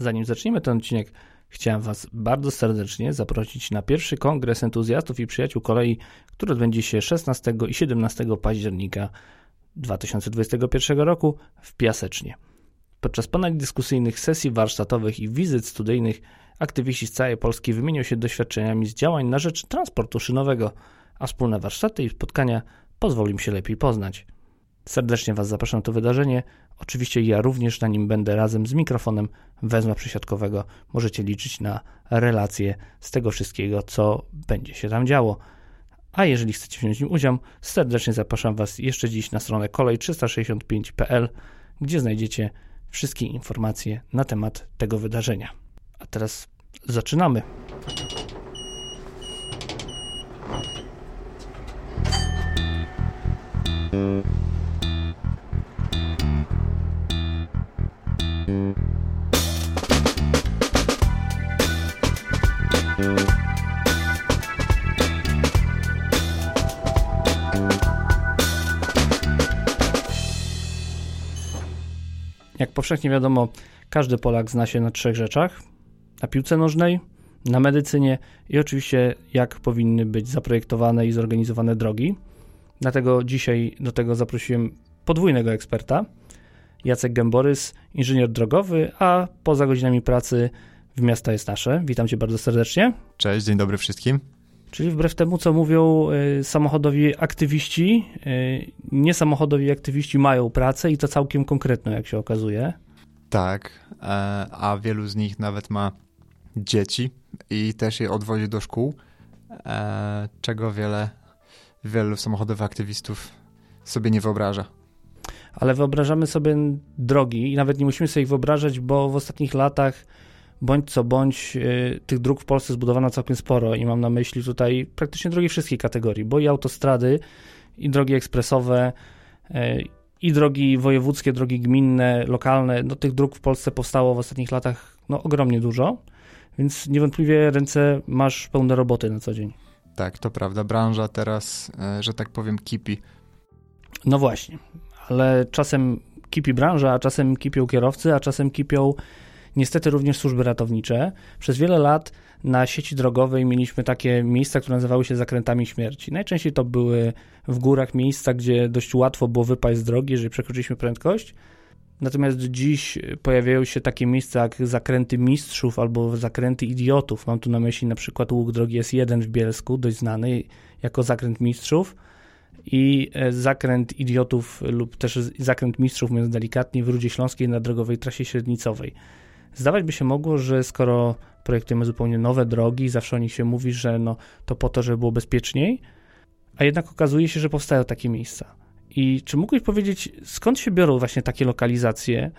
Zanim zaczniemy ten odcinek, chciałem Was bardzo serdecznie zaprosić na pierwszy kongres entuzjastów i przyjaciół kolei, który odbędzie się 16 i 17 października 2021 roku w Piasecznie. Podczas ponad dyskusyjnych sesji warsztatowych i wizyt studyjnych aktywiści z całej Polski wymienią się doświadczeniami z działań na rzecz transportu szynowego, a wspólne warsztaty i spotkania pozwolą im się lepiej poznać. Serdecznie Was zapraszam na to wydarzenie. Oczywiście ja również na nim będę razem z mikrofonem wezmę przysiadkowego. Możecie liczyć na relacje z tego wszystkiego, co będzie się tam działo. A jeżeli chcecie wziąć w nim udział, serdecznie zapraszam Was jeszcze dziś na stronę kolej365.pl, gdzie znajdziecie wszystkie informacje na temat tego wydarzenia. A teraz zaczynamy. Powszechnie wiadomo, każdy Polak zna się na trzech rzeczach: na piłce nożnej, na medycynie i oczywiście jak powinny być zaprojektowane i zorganizowane drogi. Dlatego dzisiaj do tego zaprosiłem podwójnego eksperta. Jacek Gęborys, inżynier drogowy, a poza godzinami pracy w miasta jest nasze. Witam cię bardzo serdecznie. Cześć, dzień dobry wszystkim. Czyli wbrew temu, co mówią y, samochodowi aktywiści, y, niesamochodowi aktywiści mają pracę i to całkiem konkretną, jak się okazuje. Tak, e, a wielu z nich nawet ma dzieci i też je odwozi do szkół, e, czego wiele, wielu samochodowych aktywistów sobie nie wyobraża. Ale wyobrażamy sobie drogi i nawet nie musimy sobie ich wyobrażać, bo w ostatnich latach bądź co bądź y, tych dróg w Polsce zbudowano całkiem sporo i mam na myśli tutaj praktycznie drogi wszystkich kategorii, bo i autostrady, i drogi ekspresowe, y, i drogi wojewódzkie, drogi gminne, lokalne, no tych dróg w Polsce powstało w ostatnich latach no, ogromnie dużo, więc niewątpliwie ręce masz pełne roboty na co dzień. Tak, to prawda. Branża teraz, e, że tak powiem, kipi. No właśnie, ale czasem kipi branża, a czasem kipią kierowcy, a czasem kipią niestety również służby ratownicze. Przez wiele lat na sieci drogowej mieliśmy takie miejsca, które nazywały się zakrętami śmierci. Najczęściej to były w górach miejsca, gdzie dość łatwo było wypaść z drogi, jeżeli przekroczyliśmy prędkość. Natomiast dziś pojawiają się takie miejsca jak zakręty mistrzów albo zakręty idiotów. Mam tu na myśli na przykład łuk drogi S1 w Bielsku, dość znany jako zakręt mistrzów i e, zakręt idiotów lub też zakręt mistrzów, mówiąc delikatnie, w Rudzie Śląskiej na drogowej trasie średnicowej. Zdawać by się mogło, że skoro projektujemy zupełnie nowe drogi, zawsze o nich się mówi, że no, to po to, żeby było bezpieczniej, a jednak okazuje się, że powstają takie miejsca. I czy mógłbyś powiedzieć, skąd się biorą właśnie takie lokalizacje,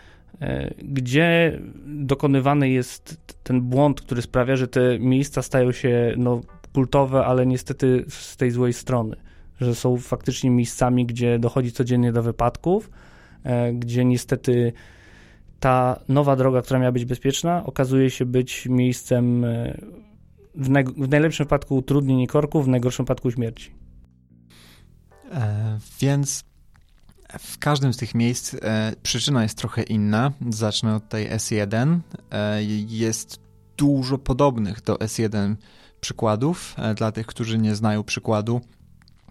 e, gdzie dokonywany jest ten błąd, który sprawia, że te miejsca stają się no, kultowe, ale niestety z tej złej strony, że są faktycznie miejscami, gdzie dochodzi codziennie do wypadków, e, gdzie niestety ta nowa droga, która miała być bezpieczna, okazuje się być miejscem e, w, w najlepszym wypadku utrudnień i korków, w najgorszym wypadku śmierci. E, więc w każdym z tych miejsc e, przyczyna jest trochę inna. Zacznę od tej S1. E, jest dużo podobnych do S1 przykładów. E, dla tych, którzy nie znają przykładu,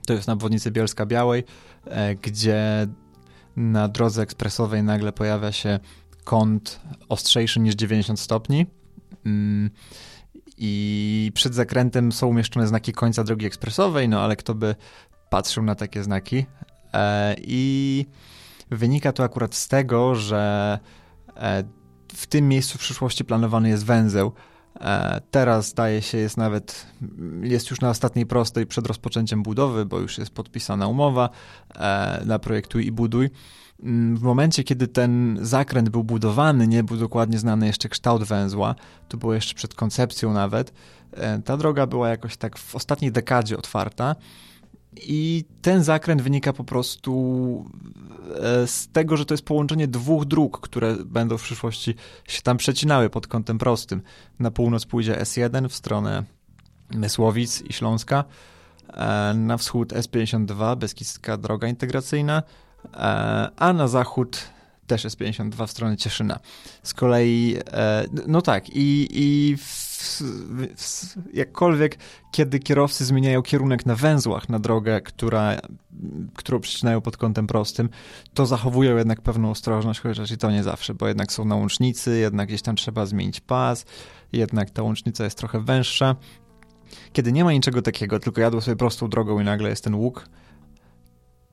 to jest na obwodnicy Bielska Białej, e, gdzie na drodze ekspresowej nagle pojawia się kąt ostrzejszy niż 90 stopni. Mm, I przed zakrętem są umieszczone znaki końca drogi ekspresowej, no ale kto by patrzył na takie znaki? E, I wynika to akurat z tego, że e, w tym miejscu w przyszłości planowany jest węzeł. E, teraz zdaje się, jest nawet, jest już na ostatniej prostej przed rozpoczęciem budowy, bo już jest podpisana umowa na projektuj i buduj. Mm, w momencie, kiedy ten zakręt był budowany, nie był dokładnie znany jeszcze kształt węzła, to było jeszcze przed koncepcją nawet, e, ta droga była jakoś tak w ostatniej dekadzie otwarta. I ten zakręt wynika po prostu e, z tego, że to jest połączenie dwóch dróg, które będą w przyszłości się tam przecinały pod kątem prostym. Na północ pójdzie S1 w stronę Mysłowic i Śląska, e, na wschód S52, Beskidzka Droga Integracyjna, a na zachód też jest 52 w stronę Cieszyna. Z kolei, e, no tak, i, i w, w, jakkolwiek, kiedy kierowcy zmieniają kierunek na węzłach na drogę, która, którą przecinają pod kątem prostym, to zachowują jednak pewną ostrożność, chociaż i to nie zawsze, bo jednak są na łącznicy, jednak gdzieś tam trzeba zmienić pas, jednak ta łącznica jest trochę węższa. Kiedy nie ma niczego takiego, tylko jadą sobie prostą drogą i nagle jest ten łuk,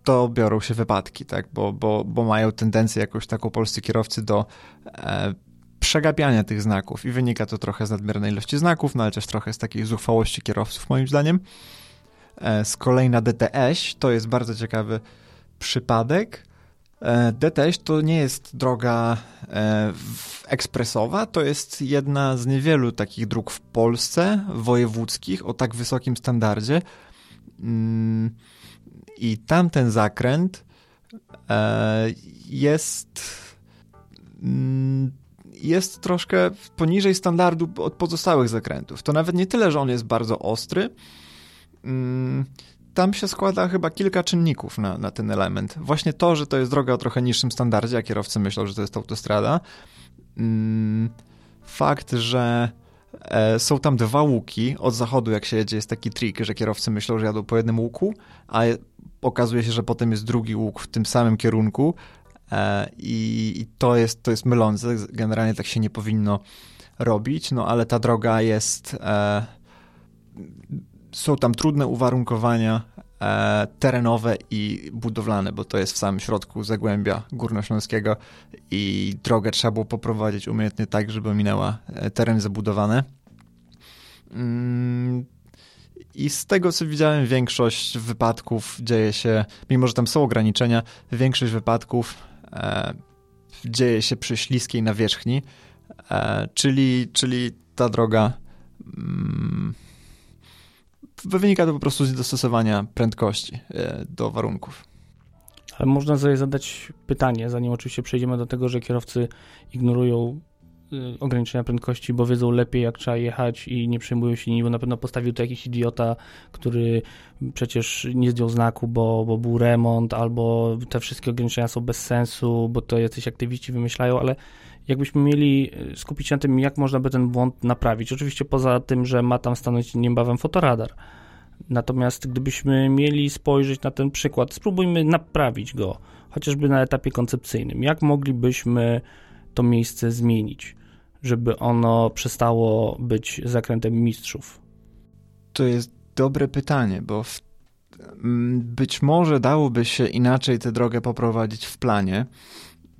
to biorą się wypadki, tak? bo, bo, bo mają tendencję jakąś taką polscy kierowcy do e, przegapiania tych znaków i wynika to trochę z nadmiernej ilości znaków, no ale też trochę z takiej zuchwałości kierowców moim zdaniem. E, z kolei na DTS to jest bardzo ciekawy przypadek. E, DTS to nie jest droga e, ekspresowa, to jest jedna z niewielu takich dróg w Polsce, wojewódzkich, o tak wysokim standardzie. Mm, I tamten zakręt e, jest mm, jest troszkę poniżej standardu od pozostałych zakrętów. To nawet nie tyle, że on jest bardzo ostry. Mm, tam się składa chyba kilka czynników na, na ten element. Właśnie to, że to jest droga o trochę niższym standardzie, a kierowcy myślą, że to jest autostrada. Mm, fakt, że e, są tam dwa łuki. Od zachodu, jak się jedzie, jest taki trik, że kierowcy myślą, że jadą po jednym łuku, a okazuje się, że potem jest drugi łuk w tym samym kierunku, E, I, to, jest, to jest mylące. Generalnie tak się nie powinno robić, no ale ta droga jest. E, są tam trudne uwarunkowania e, terenowe i budowlane, bo to jest w samym środku Zagłębia Górnośląskiego i drogę trzeba było poprowadzić umiejętnie tak, żeby minęła tereny zabudowane. I z tego, co widziałem, większość wypadków dzieje się, mimo że tam są ograniczenia, większość wypadków e, dzieje się przy śliskiej nawierzchni, e, czyli, czyli ta droga mm, wynika to po prostu z dostosowania prędkości e, do warunków. Ale można sobie zadać pytanie, zanim oczywiście przejdziemy do tego, że kierowcy ignorują ograniczenia prędkości, bo wiedzą lepiej, jak trzeba jechać i nie przejmują się nim, bo na pewno postawił to jakiś idiota, który przecież nie zdjął znaku, bo, bo był remont, albo te wszystkie ograniczenia są bez sensu, bo to jacyś aktywiści wymyślają, ale jakbyśmy mieli y, skupić się na tym, jak można by ten błąd naprawić. Oczywiście poza tym, że ma tam stanąć niebawem fotoradar. Natomiast gdybyśmy mieli spojrzeć na ten przykład, spróbujmy naprawić go, chociażby na etapie koncepcyjnym. Jak moglibyśmy to miejsce zmienić? żeby ono przestało być zakrętem mistrzów? To jest dobre pytanie, bo w, mm, być może dałoby się inaczej tę drogę poprowadzić w planie.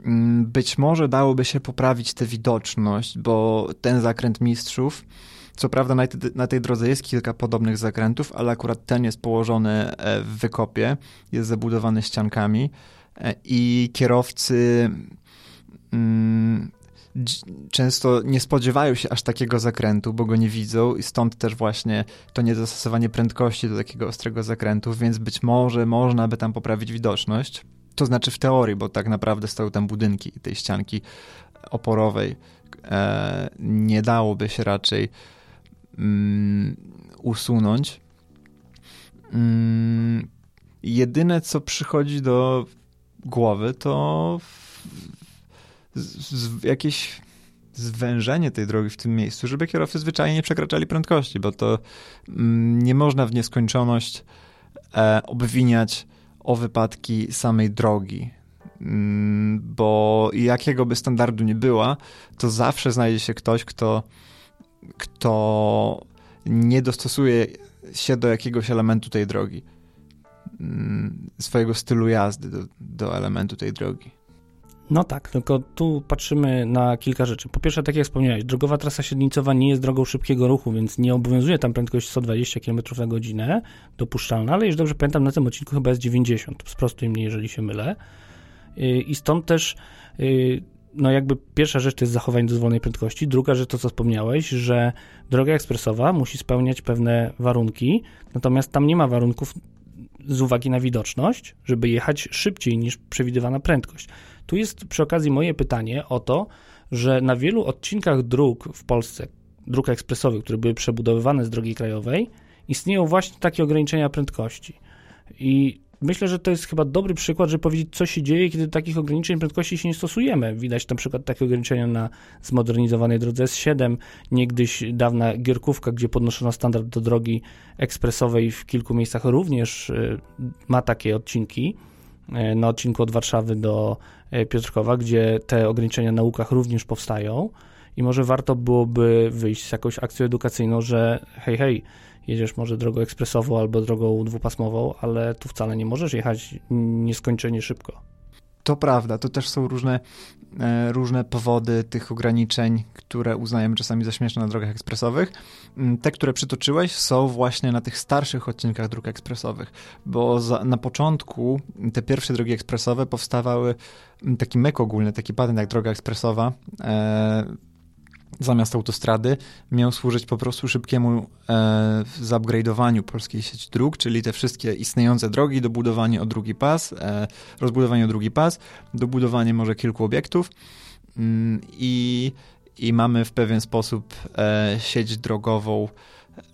Mm, być może dałoby się poprawić tę widoczność, bo ten zakręt mistrzów, co prawda na, te, na tej drodze jest kilka podobnych zakrętów, ale akurat ten jest położony e, w wykopie, jest zabudowany ściankami e, i kierowcy mm, często nie spodziewają się aż takiego zakrętu, bo go nie widzą i stąd też właśnie to niedostosowanie prędkości do takiego ostrego zakrętu, więc być może można by tam poprawić widoczność. To znaczy w teorii, bo tak naprawdę stoją tam budynki tej ścianki oporowej e, nie dałoby się raczej mm, usunąć. Mm, jedyne, co przychodzi do głowy, to z, jakieś zwężenie tej drogi w tym miejscu, żeby kierowcy zwyczajnie nie przekraczali prędkości, bo to mm, nie można w nieskończoność e, obwiniać o wypadki samej drogi. Mm, bo jakiego by standardu nie była, to zawsze znajdzie się ktoś, kto, kto nie dostosuje się do jakiegoś elementu tej drogi, mm, swojego stylu jazdy do, do elementu tej drogi. No tak, tylko tu patrzymy na kilka rzeczy. Po pierwsze, tak jak wspomniałeś, drogowa trasa średnicowa nie jest drogą szybkiego ruchu, więc nie obowiązuje tam prędkość 120 km na godzinę dopuszczalna, ale już dobrze pamiętam, na tym odcinku chyba jest 90. Sprostuj mnie, jeżeli się mylę. Y, I stąd też, y, no jakby pierwsza rzecz to jest zachowanie dozwolonej prędkości, druga rzecz to, co wspomniałeś, że droga ekspresowa musi spełniać pewne warunki, natomiast tam nie ma warunków z uwagi na widoczność, żeby jechać szybciej niż przewidywana prędkość. Tu jest przy okazji moje pytanie o to, że na wielu odcinkach dróg w Polsce, dróg ekspresowych, które były przebudowywane z drogi krajowej, istnieją właśnie takie ograniczenia prędkości. I myślę, że to jest chyba dobry przykład, żeby powiedzieć, co się dzieje, kiedy takich ograniczeń prędkości się nie stosujemy. Widać na przykład takie ograniczenia na zmodernizowanej drodze S7, niegdyś dawna Gierkówka, gdzie podnoszono standard do drogi ekspresowej w kilku miejscach również y, ma takie odcinki. Y, na odcinku od Warszawy do Piotrkowa, gdzie te ograniczenia na łukach również powstają i może warto byłoby wyjść z jakąś akcją edukacyjną, że hej, hej, jedziesz może drogą ekspresową albo drogą dwupasmową, ale tu wcale nie możesz jechać nieskończenie szybko. To prawda, to też są różne, e, różne powody tych ograniczeń, które uznajemy czasami za śmieszne na drogach ekspresowych. Mm, te, które przytoczyłeś, są właśnie na tych starszych odcinkach dróg ekspresowych, bo za, na początku te pierwsze drogi ekspresowe powstawały, mm, taki myk ogólny, taki patent jak droga ekspresowa, e, zamiast autostrady miał służyć po prostu szybkiemu e, zupgrade'owaniu polskiej sieci dróg, czyli te wszystkie istniejące drogi, dobudowanie o drugi pas, e, rozbudowanie o drugi pas, dobudowanie może kilku obiektów mm, i, i mamy w pewien sposób e, sieć drogową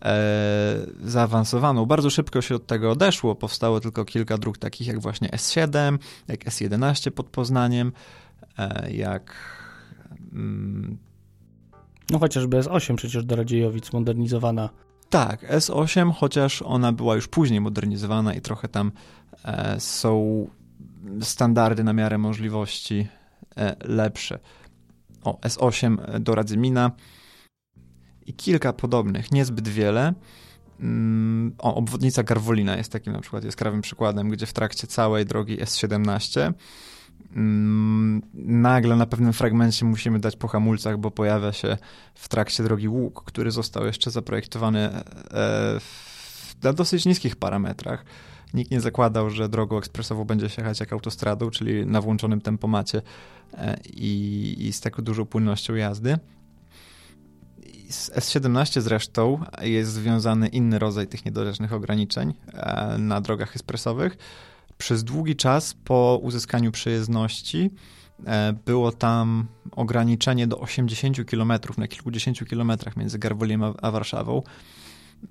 e, zaawansowaną. Bardzo szybko się od tego odeszło, powstało tylko kilka dróg takich jak właśnie S7, jak S11 pod Poznaniem, e, jak... Mm, no chociażby S8 przecież do Radziejowic modernizowana. Tak, S8, chociaż ona była już później modernizowana i trochę tam e, są standardy na miarę możliwości e, lepsze. O, S8 do Radzymina i kilka podobnych, niezbyt wiele. Mm, o, obwodnica Garwolina jest takim na przykład jaskrawym przykładem, gdzie w trakcie całej drogi S17 Mm, nagle na pewnym fragmencie musimy dać po hamulcach, bo pojawia się w trakcie drogi łuk, który został jeszcze zaprojektowany e, na dosyć niskich parametrach. Nikt nie zakładał, że drogą ekspresową będzie się jechać jak autostradą, czyli na włączonym tempomacie e, i, i z taką dużą płynnością jazdy. Z S17 zresztą jest związany inny rodzaj tych niedorzecznych ograniczeń e, na drogach ekspresowych przez długi czas po uzyskaniu przejezdności e, było tam ograniczenie do 80 km na kilkudziesięciu kilometrach między Garwoliem a Warszawą.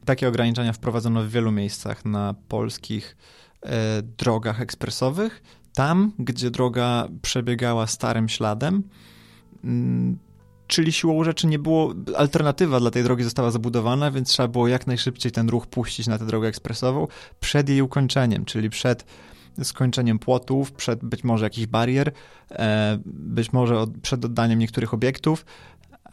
Takie ograniczenia wprowadzono w wielu miejscach na polskich e, drogach ekspresowych. Tam, gdzie droga przebiegała starym śladem, mm, czyli siłą rzeczy nie było, alternatywa dla tej drogi została zabudowana, więc trzeba było jak najszybciej ten ruch puścić na tę drogę ekspresową przed jej ukończeniem, czyli przed skończeniem płotów, przed być może jakichś barier, e, być może przed oddaniem niektórych obiektów.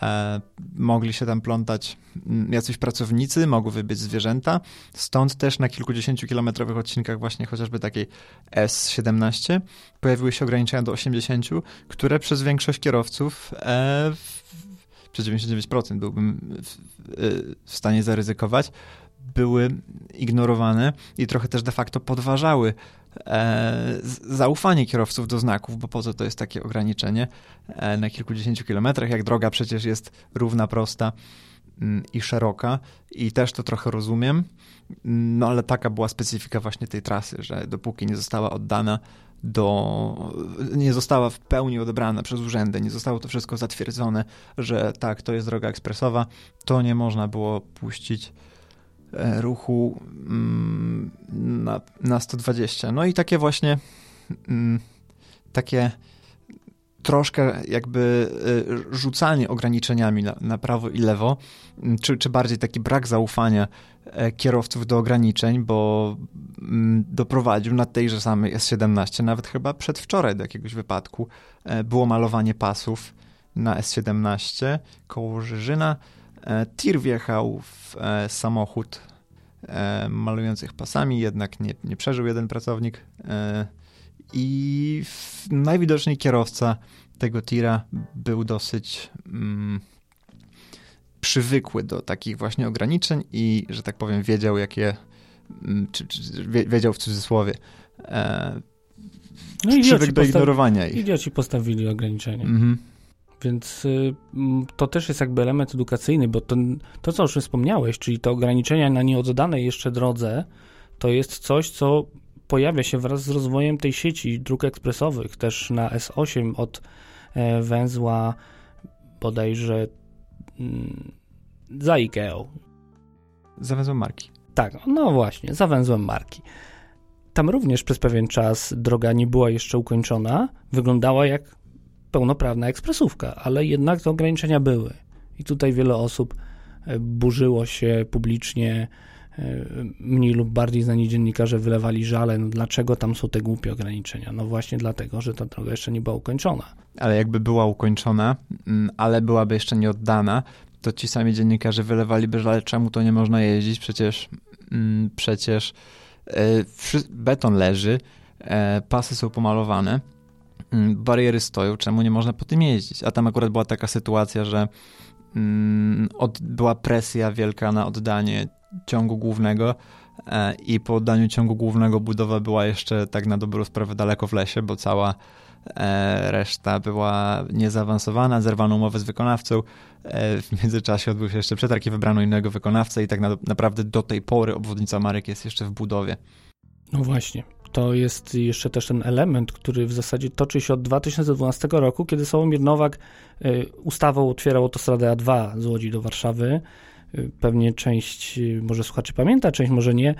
E, mogli się tam plątać mm, jacyś pracownicy, mogły być zwierzęta. Stąd też na kilkudziesięciu kilometrowych odcinkach właśnie chociażby takiej S17 pojawiły się ograniczenia do 80, które przez większość kierowców e, przez 99% byłbym w, w stanie zaryzykować, były ignorowane i trochę też de facto podważały e, zaufanie kierowców do znaków, bo po co to jest takie ograniczenie e, na kilkudziesięciu kilometrach, jak droga przecież jest równa, prosta mm, i szeroka. I też to trochę rozumiem, no ale taka była specyfika właśnie tej trasy, że dopóki nie została oddana do, nie została w pełni odebrana przez urzędy, nie zostało to wszystko zatwierdzone, że tak, to jest droga ekspresowa, to nie można było puścić ruchu mm, na, na 120. No i takie właśnie mm, takie troszkę jakby e, rzucanie ograniczeniami na, na prawo i lewo, mm, czy, czy bardziej taki brak zaufania e, kierowców do ograniczeń, bo doprowadził na tejże samej S17, nawet chyba przedwczoraj do jakiegoś wypadku, było malowanie pasów na S17 koło Żyżyna, E, tir wjechał w e, samochód e, malujących pasami, jednak nie, nie przeżył jeden pracownik i najwidoczniej kierowca tego tira był dosyć mm, przywykły do takich właśnie ograniczeń i, że tak powiem, wiedział jakie, mm, czy, czy wiedział w cudzysłowie, no przywykł do ignorowania ich. Idioci postawili ograniczenia. Mhm. Więc y, to też jest jakby element edukacyjny, bo to, to, co już wspomniałeś, czyli te ograniczenia na nieoddanej jeszcze drodze, to jest coś, co pojawia się wraz z rozwojem tej sieci dróg ekspresowych, też na S8 od e, węzła bodajże mm, za Ikeą. Za węzłem marki. Tak, no właśnie, za węzłem marki. tam również przez pewien czas droga nie była jeszcze ukończona, wyglądała jak pełnoprawna ekspresówka, ale jednak te ograniczenia były. I tutaj wiele osób e, burzyło się publicznie, e, mniej lub bardziej znani dziennikarze wylewali żale, no dlaczego tam są te głupie ograniczenia? No właśnie dlatego, że ta droga jeszcze nie była ukończona. Ale jakby była ukończona, mm, ale byłaby jeszcze nie oddana, to ci sami dziennikarze wylewaliby żale, czemu to nie można jeździć, przecież, mm, przecież e, beton leży, pasy są pomalowane, bariery stoją, czemu nie można po tym jeździć? A tam akurat była taka sytuacja, że Mm, od, była presja wielka na oddanie ciągu głównego e, i po oddaniu ciągu głównego budowa była jeszcze tak na dobrą sprawę daleko w lesie, bo cała e, reszta była niezaawansowana, zerwano umowę z wykonawcą. E, w międzyczasie odbył się jeszcze przetarg i wybrano innego wykonawcę i tak na, naprawdę do tej pory obwodnica Marek jest jeszcze w budowie. No właśnie to jest jeszcze też ten element, który w zasadzie toczy się od 2012 roku, kiedy Sławomir Nowak y, ustawą otwierał autostradę A2 z Łodzi do Warszawy. Y, pewnie część, y, może słuchaczy pamięta, część może nie,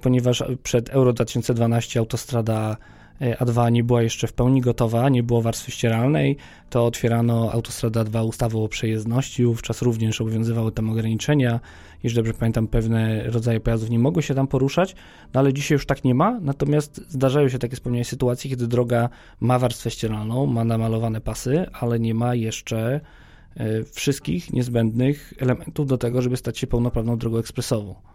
ponieważ przed Euro 2012 autostrada a2 nie była jeszcze w pełni gotowa, nie było warstwy ścieralnej, to otwierano autostrada 2 ustawą o przejezdności, wówczas również obowiązywały tam ograniczenia, jeśli dobrze pamiętam, pewne rodzaje pojazdów nie mogły się tam poruszać, no ale dzisiaj już tak nie ma, natomiast zdarzają się takie wspomniane sytuacje, kiedy droga ma warstwę ścieralną, ma namalowane pasy, ale nie ma jeszcze e, wszystkich niezbędnych elementów do tego, żeby stać się pełnoprawną drogą ekspresową.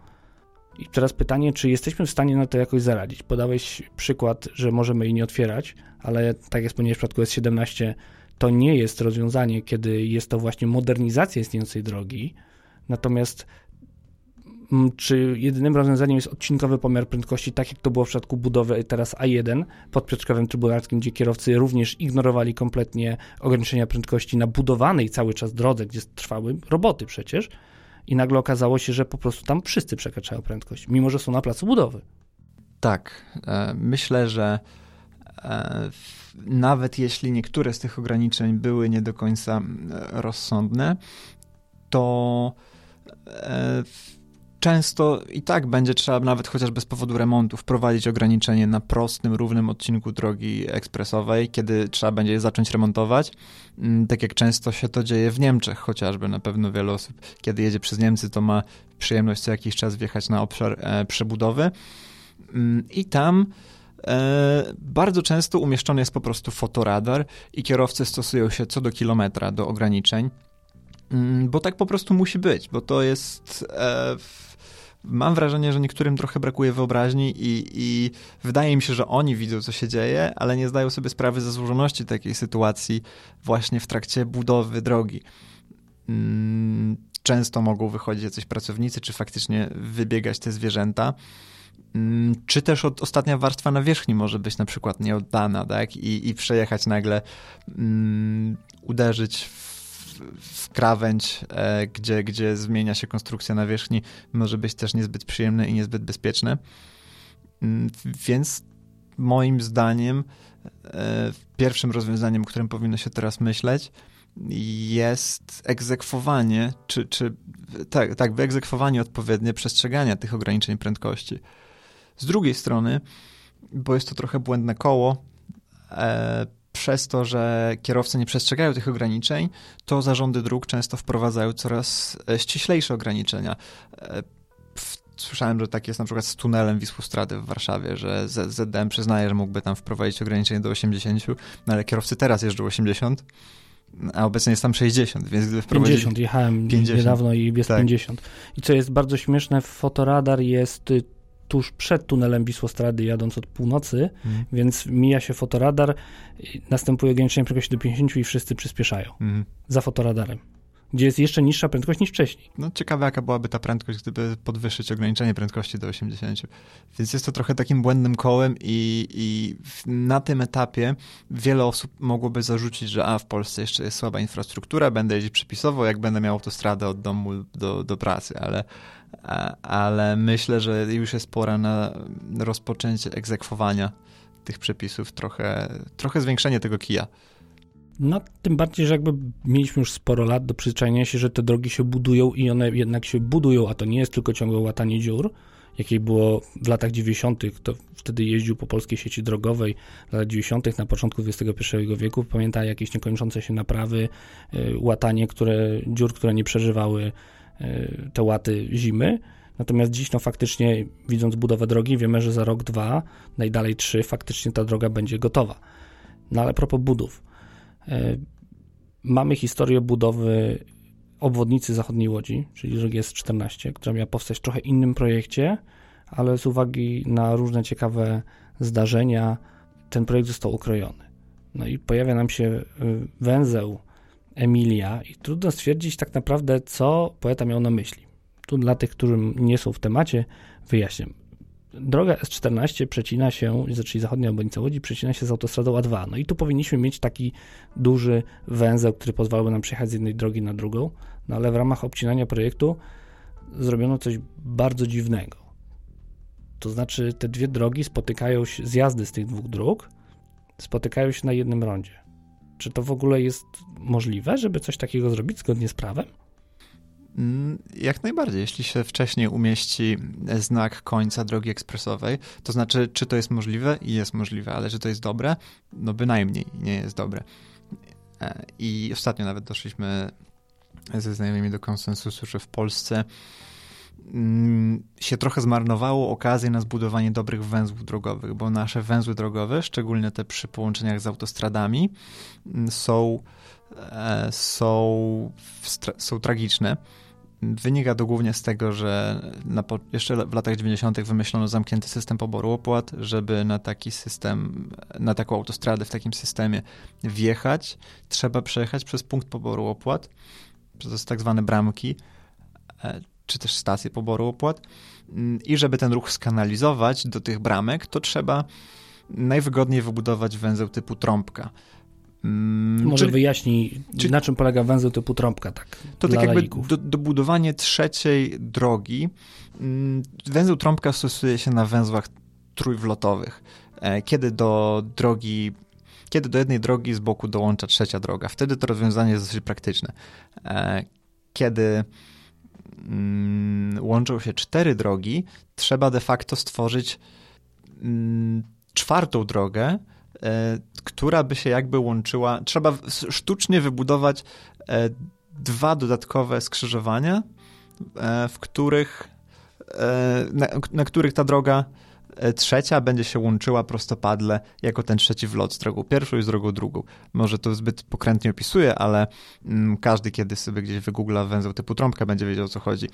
I teraz pytanie, czy jesteśmy w stanie na to jakoś zaradzić? Podałeś przykład, że możemy jej nie otwierać, ale tak jak wspomniałeś w przypadku S17, to nie jest rozwiązanie, kiedy jest to właśnie modernizacja istniejącej drogi. Natomiast mm, czy jedynym rozwiązaniem jest odcinkowy pomiar prędkości, tak jak to było w przypadku budowy teraz A1 pod Piotrkowem Trybunarskim, gdzie kierowcy również ignorowali kompletnie ograniczenia prędkości na budowanej cały czas drodze, gdzie trwały roboty przecież, i nagle okazało się, że po prostu tam wszyscy przekraczają prędkość, mimo że są na placu budowy. Tak, e, myślę, że e, nawet jeśli niektóre z tych ograniczeń były nie do końca rozsądne, to e, często i tak będzie trzeba nawet chociażby z powodu remontu wprowadzić ograniczenie na prostym, równym odcinku drogi ekspresowej, kiedy trzeba będzie je zacząć remontować. Mm, tak jak często się to dzieje w Niemczech chociażby. Na pewno wiele osób, kiedy jedzie przez Niemcy, to ma przyjemność co jakiś czas wjechać na obszar e, przebudowy. Mm, I tam e, bardzo często umieszczony jest po prostu fotoradar i kierowcy stosują się co do kilometra do ograniczeń, mm, bo tak po prostu musi być, bo to jest... Mam wrażenie, że niektórym trochę brakuje wyobraźni i, i wydaje mi się, że oni widzą, co się dzieje, ale nie zdają sobie sprawy ze złożoności takiej sytuacji właśnie w trakcie budowy drogi. Mm, często mogą wychodzić jacyś pracownicy, czy faktycznie wybiegać te zwierzęta. Mm, czy też od, ostatnia warstwa na wierzchni może być na przykład nieoddana, tak? I, i przejechać nagle, mm, uderzyć w w krawędź, e, gdzie, gdzie zmienia się konstrukcja nawierzchni, może być też niezbyt przyjemne i niezbyt bezpieczne. Mm, więc moim zdaniem e, pierwszym rozwiązaniem, o którym powinno się teraz myśleć, jest egzekwowanie, czy, czy tak, tak, wyegzekwowanie odpowiednie przestrzegania tych ograniczeń prędkości. Z drugiej strony, bo jest to trochę błędne koło, e, przez to, że kierowcy nie przestrzegają tych ograniczeń, to zarządy dróg często wprowadzają coraz e, ściślejsze ograniczenia. E, słyszałem, że tak jest na przykład z tunelem Wisłostrady w Warszawie, że ZDM przyznaje, że mógłby tam wprowadzić ograniczenie do 80, no ale kierowcy teraz jeżdżą 80, a obecnie jest tam 60, więc gdyby wprowadzili... 50, jechałem 50. niedawno i jest tak. 50. I co jest bardzo śmieszne, fotoradar jest y, tuż przed tunelem Wisłostrady, jadąc od północy, mhm. więc mija się fotoradar, następuje ograniczenie prędkości do 50 i wszyscy przyspieszają mhm. za fotoradarem gdzie jest jeszcze niższa prędkość niż wcześniej. No ciekawe, jaka byłaby ta prędkość, gdyby podwyższyć ograniczenie prędkości do 80. Więc jest to trochę takim błędnym kołem i, i na tym etapie wiele osób mogłoby zarzucić, że a, w Polsce jeszcze jest słaba infrastruktura, będę jeździć przypisowo, jak będę miał autostradę od domu do, do pracy, ale ale myślę, że już jest pora na rozpoczęcie egzekwowania tych przepisów, trochę, trochę zwiększenie tego kija. No, tym bardziej, że jakby mieliśmy już sporo lat do przyzwyczajenia się, że te drogi się budują i one jednak się budują, a to nie jest tylko ciągłe łatanie dziur, jakiej było w latach 90., kto wtedy jeździł po polskiej sieci drogowej w latach 90., na początku XXI wieku, pamięta jakieś niekończące się naprawy, y, łatanie które, dziur, które nie przeżywały y, te łaty zimy. Natomiast dziś, no faktycznie, widząc budowę drogi, wiemy, że za rok, dwa, najdalej trzy, faktycznie ta droga będzie gotowa. No ale propos budów. Y, mamy historię budowy obwodnicy zachodniej Łodzi, czyli drogi S14, która miała powstać w trochę innym projekcie, ale z uwagi na różne ciekawe zdarzenia ten projekt został ukrojony. No i pojawia nam się y, węzeł Emilia i trudno stwierdzić tak naprawdę, co poeta miał na myśli. Tu dla tych, którzy nie są w temacie, wyjaśnię. Droga S14 przecina się, czyli zachodnia obwodnica Łodzi, przecina się z autostradą A2. No i tu powinniśmy mieć taki duży węzeł, który pozwalałby nam przejechać z jednej drogi na drugą, no ale w ramach obcinania projektu zrobiono coś bardzo dziwnego. To znaczy te dwie drogi spotykają się, zjazdy z tych dwóch dróg spotykają się na jednym rondzie. Czy to w ogóle jest możliwe, żeby coś takiego zrobić zgodnie z prawem? Mm, jak najbardziej, jeśli się wcześniej umieści znak końca drogi ekspresowej, to znaczy, czy to jest możliwe? I jest możliwe, ale czy to jest dobre? No bynajmniej nie jest dobre. E, I ostatnio nawet doszliśmy ze znajomymi do konsensusu, że w Polsce mm, się trochę zmarnowało okazję na zbudowanie dobrych węzłów drogowych, bo nasze węzły drogowe, szczególnie te przy połączeniach z autostradami, mm, są, e, są, są tragiczne. Wynika to głównie z tego, że jeszcze w latach 90. wymyślono zamknięty system poboru opłat, żeby na taki system, na taką autostradę w takim systemie wjechać, trzeba przejechać przez punkt poboru opłat, przez tak zwane bramki, e, czy też stacje poboru opłat. Mm, I żeby ten ruch skanalizować do tych bramek, to trzeba najwygodniej wybudować węzeł typu trąbka. Mm, Może czy, wyjaśnij, czy, na czym polega węzeł typu trąbka, tak? To tak jakby do, dobudowanie trzeciej drogi. Mm, węzeł trąbka stosuje się na węzłach trójwlotowych. E, kiedy do drogi, kiedy do jednej drogi z boku dołącza trzecia droga. Wtedy to rozwiązanie jest dosyć praktyczne. E, kiedy mm, łączą się cztery drogi, trzeba de facto stworzyć czwartą drogę, która by się jakby łączyła. Trzeba sztucznie wybudować e, dwa dodatkowe skrzyżowania, e, w których, na, na których ta droga trzecia będzie się łączyła prostopadle jako ten trzeci wlot z drogą pierwszą i z drogą drugą. Może to zbyt pokrętnie opisuję, ale mm, każdy, kiedy sobie gdzieś wygoogla węzeł typu trąbka, będzie wiedział o co chodzi.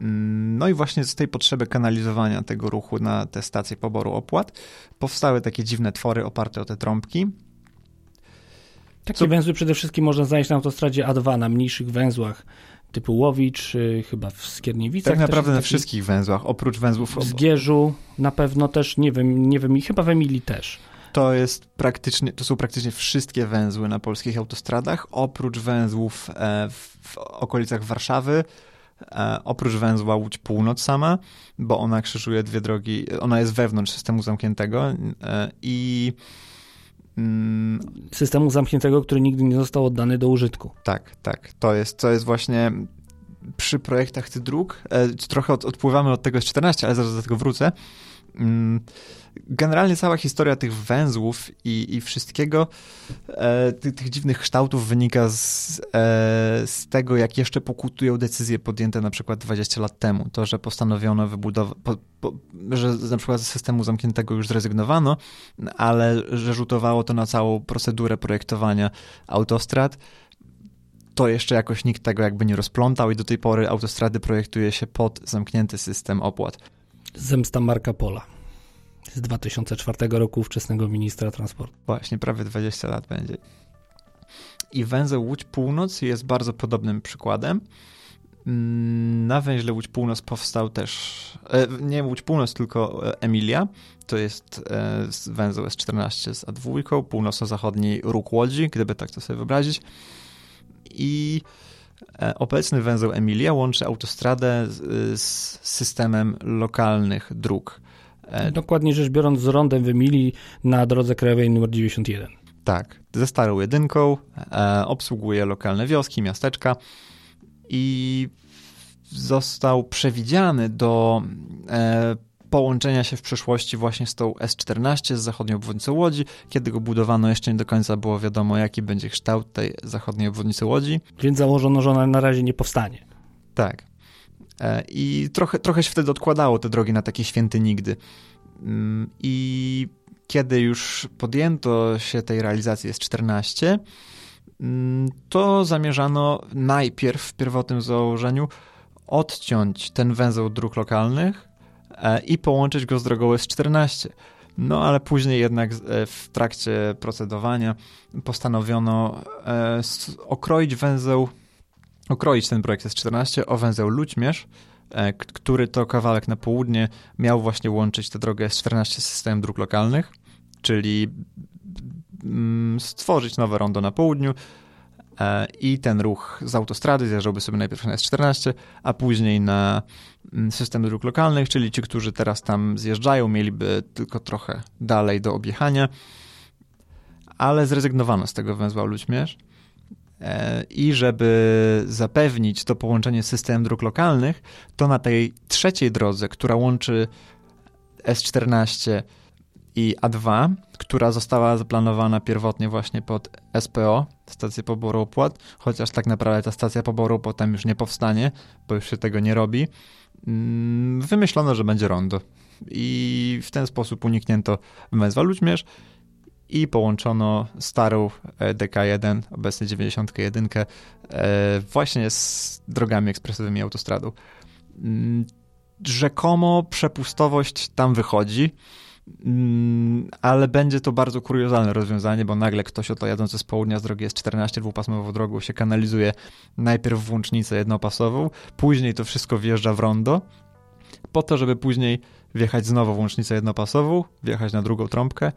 Mm, no i właśnie z tej potrzeby kanalizowania tego ruchu na te stacje poboru opłat powstały takie dziwne twory oparte o te trąbki. Takie Co... węzły przede wszystkim można znaleźć na autostradzie A2, na mniejszych węzłach typu Łowicz, chyba w Skierniewicach. Tak naprawdę na taki... wszystkich węzłach, oprócz węzłów... W Zgierzu na pewno też, nie wiem, nie wiem, i chyba w Emilii też. To jest praktycznie, to są praktycznie wszystkie węzły na polskich autostradach, oprócz węzłów e, w okolicach Warszawy, oprócz węzła Łódź Północ sama, bo ona krzyżuje dwie drogi, ona jest wewnątrz systemu zamkniętego e, i mm, systemu zamkniętego, który nigdy nie został oddany do użytku. Tak, tak. To jest, to jest właśnie przy projektach tych dróg. E, trochę od, odpływamy od tego z 14, ale zaraz do tego wrócę. Generalnie cała historia tych węzłów i, i wszystkiego, e, tych, tych, dziwnych kształtów wynika z, e, z tego, jak jeszcze pokutują decyzje podjęte na przykład 20 lat temu. To, że postanowiono wybudować, po, po, że na przykład z systemu zamkniętego już zrezygnowano, ale że rzutowało to na całą procedurę projektowania autostrad to jeszcze jakoś nikt tego jakby nie rozplątał i do tej pory autostrady projektuje się pod zamknięty system opłat. Zemsta Marka Pola z 2004 roku ówczesnego ministra transportu. Właśnie, prawie 20 lat będzie. I węzeł Łódź Północ jest bardzo podobnym przykładem. Mm, na węźle Łódź Północ powstał też, e, nie Łódź Północ, tylko e, Emilia. To jest e, węzeł S14 z A2, północno-zachodni róg Łodzi, gdyby tak to sobie wyobrazić. I obecny węzeł Emilia łączy autostradę z systemem lokalnych dróg. E, Dokładnie rzecz biorąc, z rondem wymili na drodze krajowej nr 91. Tak, ze starą jedynką, e, obsługuje lokalne wioski, miasteczka i został przewidziany do e, połączenia się w przyszłości właśnie z tą S14, z zachodnią obwodnicą Łodzi. Kiedy go budowano, jeszcze nie do końca było wiadomo, jaki będzie kształt tej zachodniej obwodnicy Łodzi. Więc założono, że ona na razie nie powstanie. Tak. E, I trochę, trochę się wtedy odkładało te drogi na takie święty nigdy. Mm, I kiedy już podjęto się tej realizacji S14, mm, to zamierzano najpierw w pierwotnym założeniu odciąć ten węzeł dróg lokalnych e, i połączyć go z drogą S14. No ale później jednak e, w trakcie procedowania postanowiono okroić węzeł, okroić ten projekt S14 o węzeł Ludźmierz, E, który to kawałek na południe miał właśnie łączyć tę drogę S14 z systemem dróg lokalnych, czyli mm, stworzyć nowe rondo na południu e, i ten ruch z autostrady zjeżdżałby sobie najpierw na S14, a później na mm, system dróg lokalnych, czyli ci, którzy teraz tam zjeżdżają, mieliby tylko trochę dalej do objechania, ale zrezygnowano z tego węzła Ludźmierz I żeby zapewnić to połączenie systemem dróg lokalnych, to na tej trzeciej drodze, która łączy S14 i A2, która została zaplanowana pierwotnie właśnie pod SPO, stację poboru opłat, chociaż tak naprawdę ta stacja poboru opłat tam już nie powstanie, bo już się tego nie robi, mm, wymyślono, że będzie rondo. I w ten sposób uniknięto węzła Ludźmierz i połączono starą e, DK1, obecnie 91, e, właśnie z drogami ekspresowymi autostradą. Mm, rzekomo przepustowość tam wychodzi, mm, ale będzie to bardzo kuriozalne rozwiązanie, bo nagle ktoś oto jadący z południa z drogi S14 dwupasmową drogą się kanalizuje najpierw w łącznicę jednopasową, później to wszystko wjeżdża w rondo, po to, żeby później wjechać znowu w łącznicę jednopasową, wjechać na drugą trąbkę,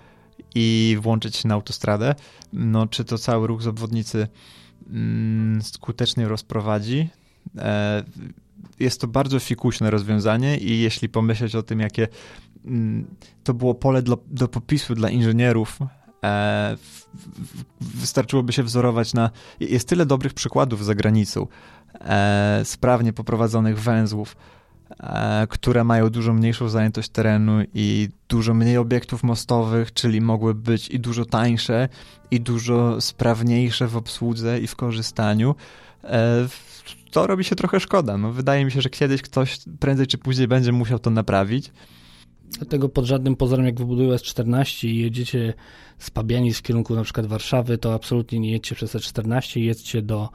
i włączyć się na autostradę, no czy to cały ruch z obwodnicy mm, skutecznie rozprowadzi? E, jest to bardzo fikuśne rozwiązanie i jeśli pomyśleć o tym, jakie mm, to było pole do, do popisu dla inżynierów, e, wystarczyłoby się wzorować na. Jest tyle dobrych przykładów za granicą, e, sprawnie poprowadzonych węzłów, które mają dużo mniejszą zajętość terenu i dużo mniej obiektów mostowych, czyli mogły być i dużo tańsze, i dużo sprawniejsze w obsłudze i w korzystaniu. E, to robi się trochę szkoda. No, wydaje mi się, że kiedyś ktoś prędzej czy później będzie musiał to naprawić. Dlatego pod żadnym pozorem, jak wybudują S14 i jedziecie z Pabianic w kierunku na przykład Warszawy, to absolutnie nie jedźcie przez S14, jedźcie do E,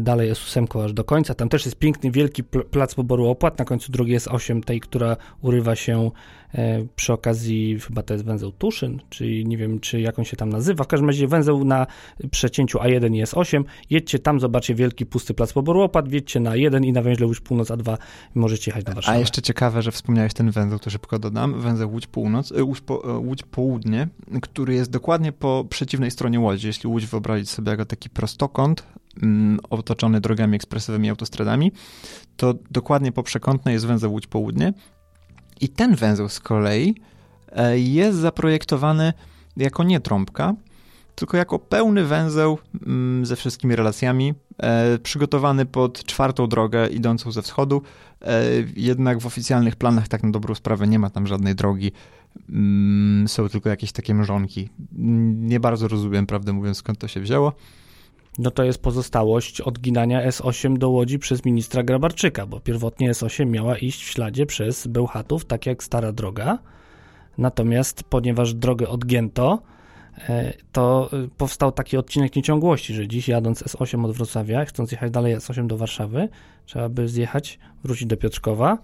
dalej S8 aż do końca. Tam też jest piękny, wielki plac poboru opłat. Na końcu drogi jest 8, tej, która urywa się e, przy okazji, chyba to jest węzeł Tuszyn, czyli nie wiem, czy jak on się tam nazywa. W każdym razie węzeł na przecięciu A1 jest 8. Jedźcie tam, zobaczcie wielki, pusty plac poboru opłat, jedźcie na 1 i na węźle Łódź Północ A2 możecie jechać na Warszawę. A jeszcze ciekawe, że wspomniałeś ten węzeł, to szybko dodam. Węzeł Łódź Północ, e, Łódź, po, Łódź Południe, który jest dokładnie po przeciwnej stronie Łodzi. Jeśli Łódź wyobrazić sobie jako taki prostokąt, otoczony drogami ekspresowymi, autostradami, to dokładnie po przekątnej jest węzeł Łódź Południe i ten węzeł z kolei e, jest zaprojektowany jako nie trąbka, tylko jako pełny węzeł mm, ze wszystkimi relacjami, e, przygotowany pod czwartą drogę idącą ze wschodu. E, jednak w oficjalnych planach, tak na dobrą sprawę, nie ma tam żadnej drogi. Mm, są tylko jakieś takie mrzonki. Nie bardzo rozumiem, prawdę mówiąc, skąd to się wzięło no to jest pozostałość odginania S8 do Łodzi przez ministra Grabarczyka, bo pierwotnie S8 miała iść w śladzie przez Bełchatów, tak jak stara droga. Natomiast ponieważ drogę odgięto, e, to e, powstał taki odcinek nieciągłości, że dziś jadąc S8 od Wrocławia, chcąc jechać dalej S8 do Warszawy, trzeba by zjechać, wrócić do Piotrkowa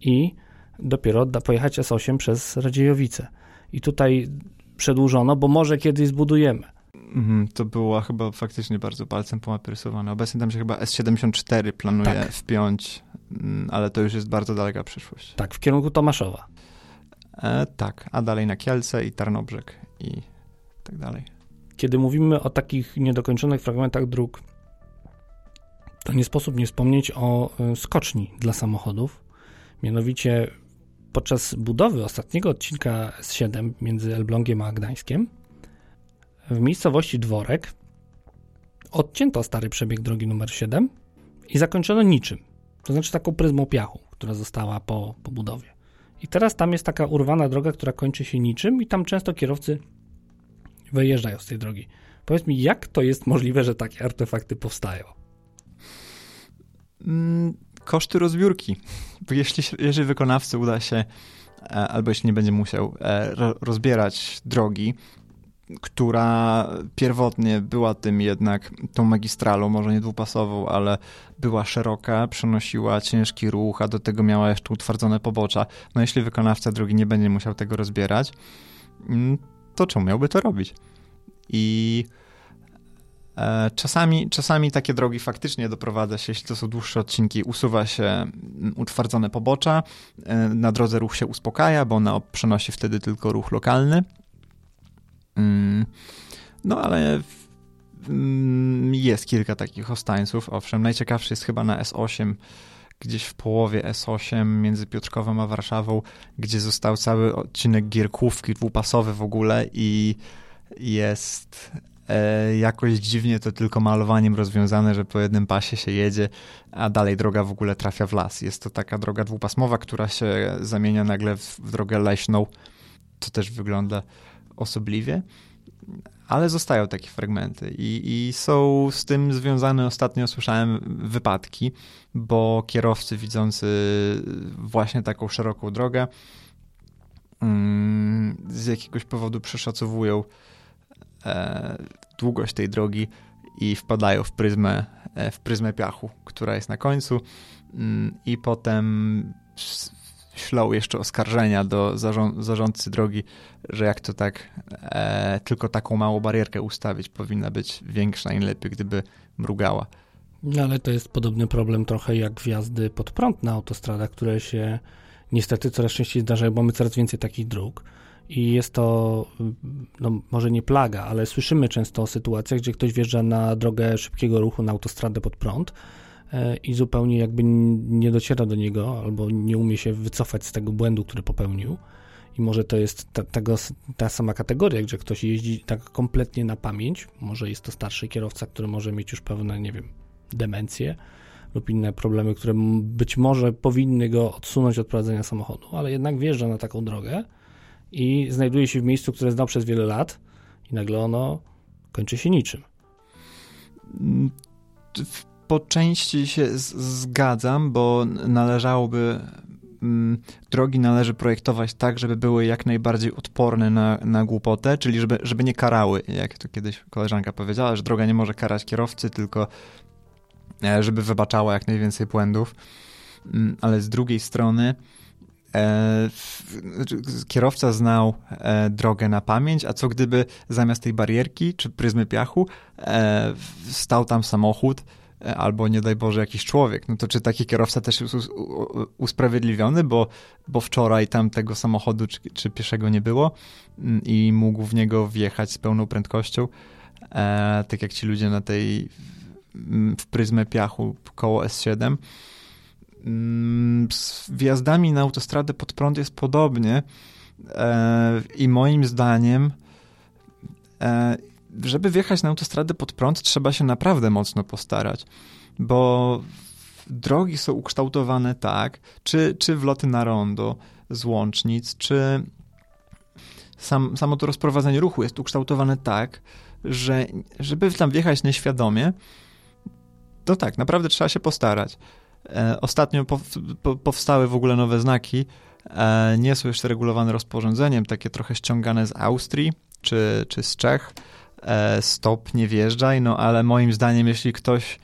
i dopiero pojechać S8 przez Radziejowice. I tutaj przedłużono, bo może kiedyś zbudujemy. Mhm, to było chyba faktycznie bardzo palcem pomaprysowane. Obecnie tam się chyba S74 planuje tak. wpiąć, mm, ale to już jest bardzo daleka przyszłość. Tak, w kierunku Tomaszowa. E, tak, a dalej na Kielce i Tarnobrzeg i tak dalej. Kiedy mówimy o takich niedokończonych fragmentach dróg, to nie sposób nie wspomnieć o e, skoczni dla samochodów. Mianowicie podczas budowy ostatniego odcinka S7 między Elblągiem a Gdańskiem w miejscowości Dworek odcięto stary przebieg drogi numer 7 i zakończono niczym. To znaczy taką pryzmą piachu, która została po, po budowie. I teraz tam jest taka urwana droga, która kończy się niczym i tam często kierowcy wyjeżdżają z tej drogi. Powiedz mi, jak to jest możliwe, że takie artefakty powstają? Mm, koszty rozbiórki. Jeśli, jeżeli wykonawcy uda się, e, albo jeśli nie będzie musiał e, rozbierać drogi, która pierwotnie była tym jednak tą magistralą, może nie dwupasową, ale była szeroka, przenosiła ciężki ruch, a do tego miała jeszcze utwardzone pobocza. No jeśli wykonawca drogi nie będzie musiał tego rozbierać, mm, to czemu miałby to robić? I e, Czasami, czasami takie drogi faktycznie doprowadza się, jeśli to są dłuższe odcinki, usuwa się mm, utwardzone pobocza, e, na drodze ruch się uspokaja, bo ona przenosi wtedy tylko ruch lokalny. Mm, no ale mm, jest kilka takich ostańców, owszem. Najciekawszy jest chyba na S8, gdzieś w połowie S8 między Piotrkowem a Warszawą, gdzie został cały odcinek gierkówki dwupasowy w ogóle i jest e, jakoś dziwnie to tylko malowaniem rozwiązane, że po jednym pasie się jedzie, a dalej droga w ogóle trafia w las. Jest to taka droga dwupasmowa, która się zamienia nagle w, w drogę leśną. To też wygląda osobliwie, ale zostają takie fragmenty. I, i, są z tym związane, ostatnio słyszałem, wypadki, bo kierowcy widzący właśnie taką szeroką drogę mm, z jakiegoś powodu przeszacowują e, długość tej drogi i wpadają w pryzmę, e, w pryzmę piachu, która jest na końcu. Mm, i potem ślą jeszcze oskarżenia do zarząd, zarządcy drogi, że jak to tak e, tylko taką małą barierkę ustawić, powinna być większa i lepiej, gdyby mrugała. No ale to jest podobny problem trochę jak wjazdy pod prąd na autostradach, które się niestety coraz częściej zdarzają, bo mamy coraz więcej takich dróg. I jest to, no może nie plaga, ale słyszymy często o sytuacjach, gdzie ktoś wjeżdża na drogę szybkiego ruchu, na autostradę pod prąd, i zupełnie jakby nie dociera do niego albo nie umie się wycofać z tego błędu, który popełnił. I może to jest ta, tego, ta sama kategoria, gdzie ktoś jeździ tak kompletnie na pamięć. Może jest to starszy kierowca, który może mieć już pewne, nie wiem, demencje lub inne problemy, które być może powinny go odsunąć od prowadzenia samochodu, ale jednak wjeżdża na taką drogę i znajduje się w miejscu, które znał przez wiele lat i nagle ono kończy się niczym. Po części się zgadzam, bo należałoby mm, drogi należy projektować tak, żeby były jak najbardziej odporne na, na głupotę, czyli żeby, żeby nie karały, jak to kiedyś koleżanka powiedziała, że droga nie może karać kierowcy, tylko e, żeby wybaczała jak najwięcej błędów. Mm, ale z drugiej strony e, kierowca znał e, drogę na pamięć, a co gdyby zamiast tej barierki czy pryzmy piachu stał tam samochód, albo nie daj Boże jakiś człowiek, no to czy taki kierowca też jest usprawiedliwiony, bo, bo wczoraj tam tego samochodu czy, czy pieszego nie było mm, i mógł w niego wjechać z pełną prędkością, e, tak jak ci ludzie na tej mm, w pryzmę piachu koło S7. Mm, z wjazdami na autostradę pod prąd jest podobnie. E, i moim zdaniem e, żeby wjechać na autostradę pod prąd, trzeba się naprawdę mocno postarać, bo drogi są ukształtowane tak, czy, czy wloty na rondo z łącznic, czy sam, samo to rozprowadzenie ruchu jest ukształtowane tak, że żeby tam wjechać nieświadomie, to tak, naprawdę trzeba się postarać. E, ostatnio po, po, powstały w ogóle nowe znaki, e, nie są jeszcze regulowane rozporządzeniem, takie trochę ściągane z Austrii czy, czy z Czech, stop, nie wjeżdżaj, no ale moim zdaniem, jeśli ktoś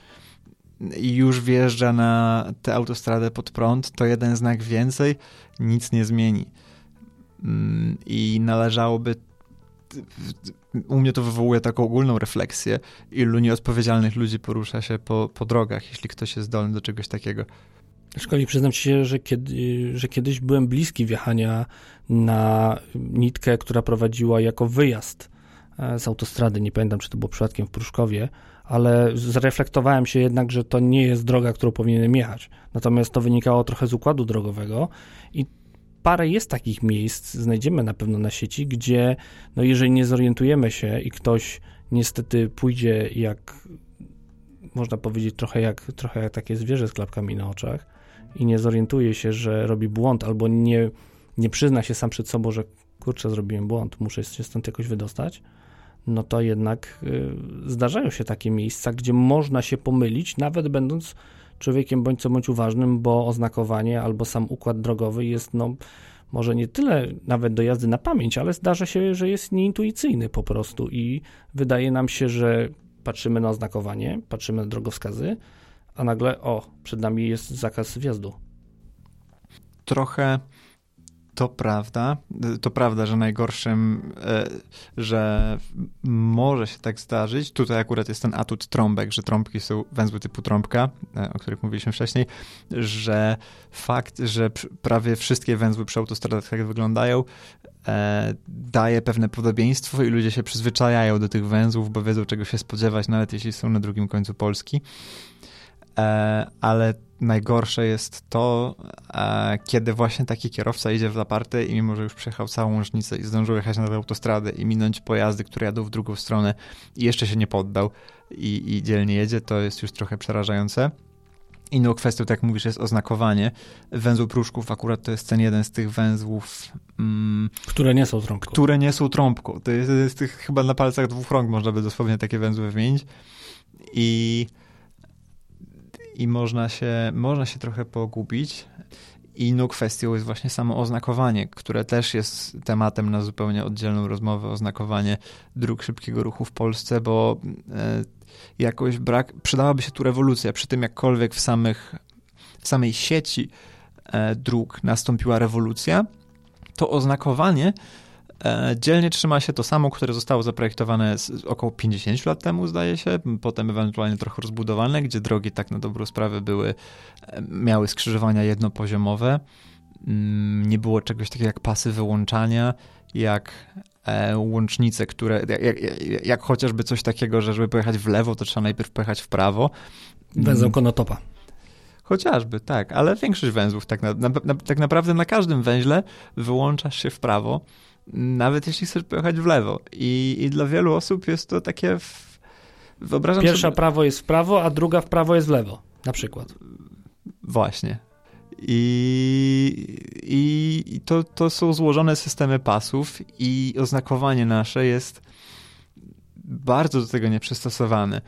już wjeżdża na tę autostradę pod prąd, to jeden znak więcej nic nie zmieni. Mm, I należałoby. U mnie to wywołuje taką ogólną refleksję, ilu nieodpowiedzialnych ludzi porusza się po, po drogach, jeśli ktoś jest zdolny do czegoś takiego. Szkolnie przyznam ci się, że, kiedy, że kiedyś byłem bliski wjechania na nitkę, która prowadziła jako wyjazd E, z autostrady, nie pamiętam czy to było przypadkiem w Pruszkowie, ale zreflektowałem się jednak, że to nie jest droga, którą powinienem jechać. Natomiast to wynikało trochę z układu drogowego i parę jest takich miejsc, znajdziemy na pewno na sieci, gdzie no jeżeli nie zorientujemy się i ktoś niestety pójdzie jak można powiedzieć, trochę jak, trochę jak takie zwierzę z klapkami na oczach i nie zorientuje się, że robi błąd, albo nie, nie przyzna się sam przed sobą, że kurczę, zrobiłem błąd, muszę się stąd jakoś wydostać, no to jednak y, zdarzają się takie miejsca, gdzie można się pomylić, nawet będąc człowiekiem bądź co bądź uważnym, bo oznakowanie albo sam układ drogowy jest, no, może nie tyle nawet do jazdy na pamięć, ale zdarza się, że jest nieintuicyjny po prostu i wydaje nam się, że patrzymy na oznakowanie, patrzymy na drogowskazy, a nagle, o, przed nami jest zakaz wjazdu. Trochę to prawda. To prawda, że najgorszym, e, że może się tak zdarzyć. Tutaj akurat jest ten atut trąbek, że trąbki są węzły typu trąbka, e, o których mówiliśmy wcześniej, że fakt, że prawie wszystkie węzły przy autostradach tak wyglądają, e, daje pewne podobieństwo i ludzie się przyzwyczajają do tych węzłów, bo wiedzą czego się spodziewać, nawet jeśli są na drugim końcu Polski. Ale najgorsze jest to, e, kiedy właśnie taki kierowca idzie w zaparty i mimo, że już przejechał całą łącznicę i zdążył jechać na tę autostradę i minąć pojazdy, które jadą w drugą stronę i jeszcze się nie poddał i, i dzielnie jedzie, to jest już trochę przerażające. Inną kwestią, tak jak mówisz, jest oznakowanie. Węzł pruszków akurat to jest ten jeden z tych węzłów... Mm, które nie są trąbką. Które nie są trąbką. To jest, to jest tych, chyba na palcach dwóch rąk można by dosłownie takie węzły wymienić. I i można się, można się trochę pogubić. Inną kwestią jest właśnie samo oznakowanie, które też jest tematem na zupełnie oddzielną rozmowę, oznakowanie dróg szybkiego ruchu w Polsce, bo e, jakoś brak, przydałaby się tu rewolucja. Przy tym jakkolwiek w, samych, w samej sieci e, dróg nastąpiła rewolucja, to oznakowanie dzielnie trzyma się to samo, które zostało zaprojektowane około 50 lat temu, zdaje się, potem ewentualnie trochę rozbudowane, gdzie drogi tak na dobrą sprawę były, e, miały skrzyżowania jednopoziomowe. Mm, nie było czegoś takiego jak pasy wyłączania, jak e, łącznice, które, jak, jak, jak, chociażby coś takiego, że żeby pojechać w lewo, to trzeba najpierw pojechać w prawo. Węzeł konotopa. Chociażby, tak, ale większość węzłów, tak, na, na, tak naprawdę na każdym węźle wyłączasz się w prawo, nawet jeśli chcesz pojechać w lewo. I, i dla wielu osób jest to takie. W... Wyobrażam Pierwsza sobie... prawo jest w prawo, a druga w prawo jest w lewo, na przykład. Właśnie. I, i to, to są złożone systemy pasów, i oznakowanie nasze jest bardzo do tego nieprzystosowane.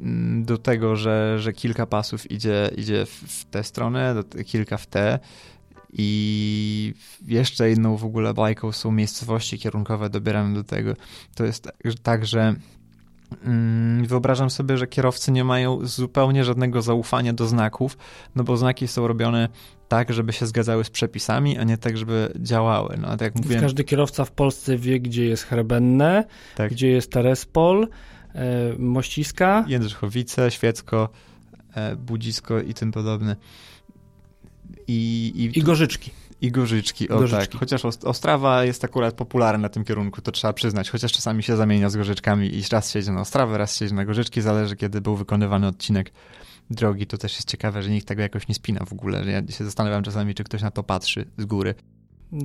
Mm, do tego, że, że kilka pasów idzie, idzie w tę stronę, kilka w tę. I jeszcze inną w ogóle bajką są miejscowości kierunkowe dobierane do tego. To jest tak, że mm, wyobrażam sobie, że kierowcy nie mają zupełnie żadnego zaufania do znaków, no bo znaki są robione tak, żeby się zgadzały z przepisami, a nie tak, żeby działały. No, tak jak mówiłem... Każdy kierowca w Polsce wie, gdzie jest Hrebenne, tak. gdzie jest Terespol, e, Mościska. Jędrzychowice, Świecko, e, Budzisko i tym podobne. I, i, I gorzyczki. I gorzyczki, o gorzyczki. tak. Chociaż Ostrawa jest akurat popularna na tym kierunku, to trzeba przyznać. Chociaż czasami się zamienia z gorzyczkami i raz się jedzie na Ostrawę, raz się jedzie na gorzyczki, zależy kiedy był wykonywany odcinek drogi. To też jest ciekawe, że nikt tego jakoś nie spina w ogóle. Ja się zastanawiam czasami, czy ktoś na to patrzy z góry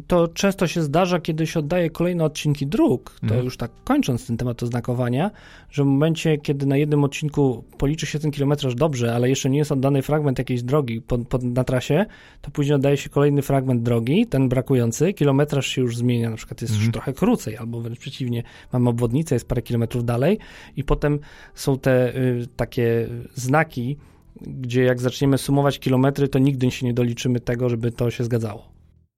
to często się zdarza, kiedy się oddaje kolejne odcinki dróg, to mhm. już tak kończąc ten temat oznakowania, że w momencie, kiedy na jednym odcinku policzy się ten kilometraż dobrze, ale jeszcze nie jest oddany fragment jakiejś drogi pod, pod, na trasie, to później oddaje się kolejny fragment drogi, ten brakujący, kilometraż się już zmienia, na przykład jest mhm. już trochę krócej, albo wręcz przeciwnie, mamy obwodnicę, jest parę kilometrów dalej i potem są te y, takie znaki, gdzie jak zaczniemy sumować kilometry, to nigdy się nie doliczymy tego, żeby to się zgadzało.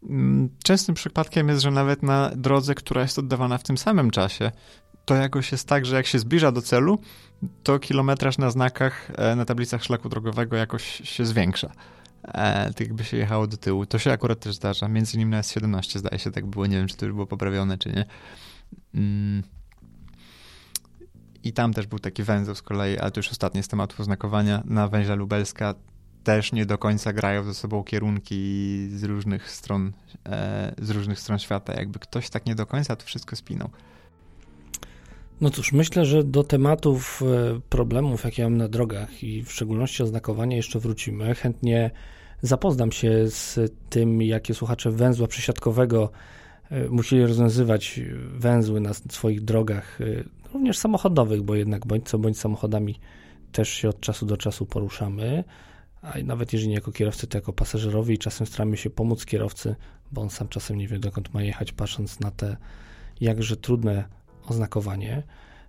Mm, częstym przypadkiem jest, że nawet na drodze, która jest oddawana w tym samym czasie, to jakoś jest tak, że jak się zbliża do celu, to kilometraż na znakach, e, na tablicach szlaku drogowego jakoś się zwiększa. E, tak jakby się jechało do tyłu. To się akurat też zdarza. Między innymi na S17 zdaje się tak było. Nie wiem, czy to już było poprawione, czy nie. Mm. I tam też był taki węzeł z kolei, ale to już ostatnie z tematu oznakowania na węźle Lubelska też nie do końca grają ze sobą kierunki z różnych stron, e, z różnych stron świata. Jakby ktoś tak nie do końca to wszystko spinał. No cóż, myślę, że do tematów e, problemów, jakie mam na drogach i w szczególności oznakowania jeszcze wrócimy. Chętnie zapoznam się z tym, jakie słuchacze węzła przesiadkowego e, musieli rozwiązywać węzły na swoich drogach, również samochodowych, bo jednak bądź co bądź samochodami też się od czasu do czasu poruszamy, a nawet jeżeli nie jako kierowcy, to jako pasażerowie i czasem staramy się pomóc kierowcy, bo on sam czasem nie wie dokąd ma jechać, patrząc na te jakże trudne oznakowanie.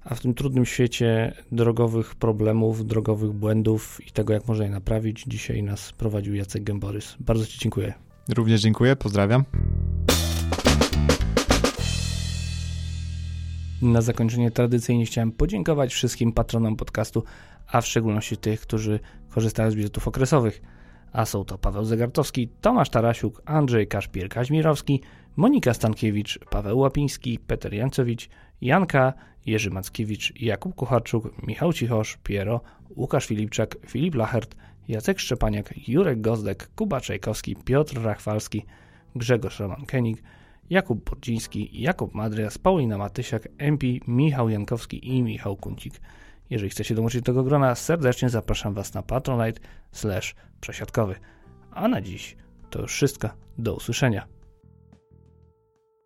A w tym trudnym świecie drogowych problemów, drogowych błędów i tego, jak można je naprawić, dzisiaj nas prowadził Jacek Gęborys. Bardzo Ci dziękuję. Również dziękuję, pozdrawiam. Na zakończenie tradycyjnie chciałem podziękować wszystkim patronom podcastu, a w szczególności tych, którzy korzystają z biletów okresowych. A są to Paweł Zegartowski, Tomasz Tarasiuk, Andrzej Kaszpir-Kaźmirowski, Monika Stankiewicz, Paweł Łapiński, Peter Jancowicz, Janka, Jerzy Mackiewicz, Jakub Kucharczuk, Michał Cichosz, Piero, Łukasz Filipczak, Filip Lachert, Jacek Szczepaniak, Jurek Gozdek, Kuba Czajkowski, Piotr Rachwalski, Grzegorz Roman Kenig, Jakub Bordziński, Jakub Madrias, Paulina Matysiak, MP, Michał Jankowski i Michał Kuncik. Jeżeli chcecie dołączyć do tego grona, serdecznie zapraszam Was na patronite przesiadkowy. A na dziś to już wszystko. Do usłyszenia.